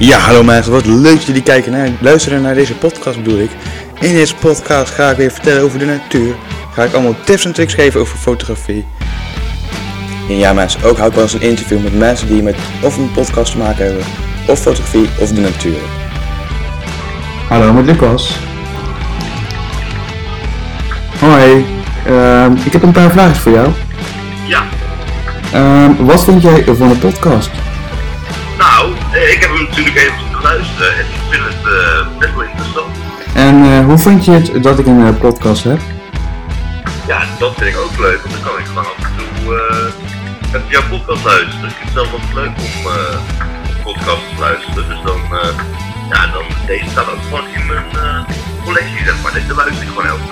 Ja, hallo mensen, wat leuk dat jullie kijken naar, luisteren naar deze podcast bedoel ik. In deze podcast ga ik weer vertellen over de natuur. Ga ik allemaal tips en tricks geven over fotografie. En ja mensen, ook hou ik wel eens een interview met mensen die met of een podcast te maken hebben, of fotografie of de natuur. Hallo, met Lucas. Hoi, ehm, ik heb een paar vragen voor jou. Ja, Ehm, wat vind jij van de podcast? Nou, eh, ik heb hem natuurlijk even geluisterd en ik vind het eh, best wel interessant. En eh, hoe vind je het dat ik een podcast heb? Ja, dat vind ik ook leuk, want dan kan ik gewoon af en toe naar jouw podcast luisteren. Ik vind het zelf altijd leuk om podcasts te luisteren, dus dan, ja, dan, deze staat ook gewoon in mijn collectie, zeg maar. Deze luister ik gewoon elke dag.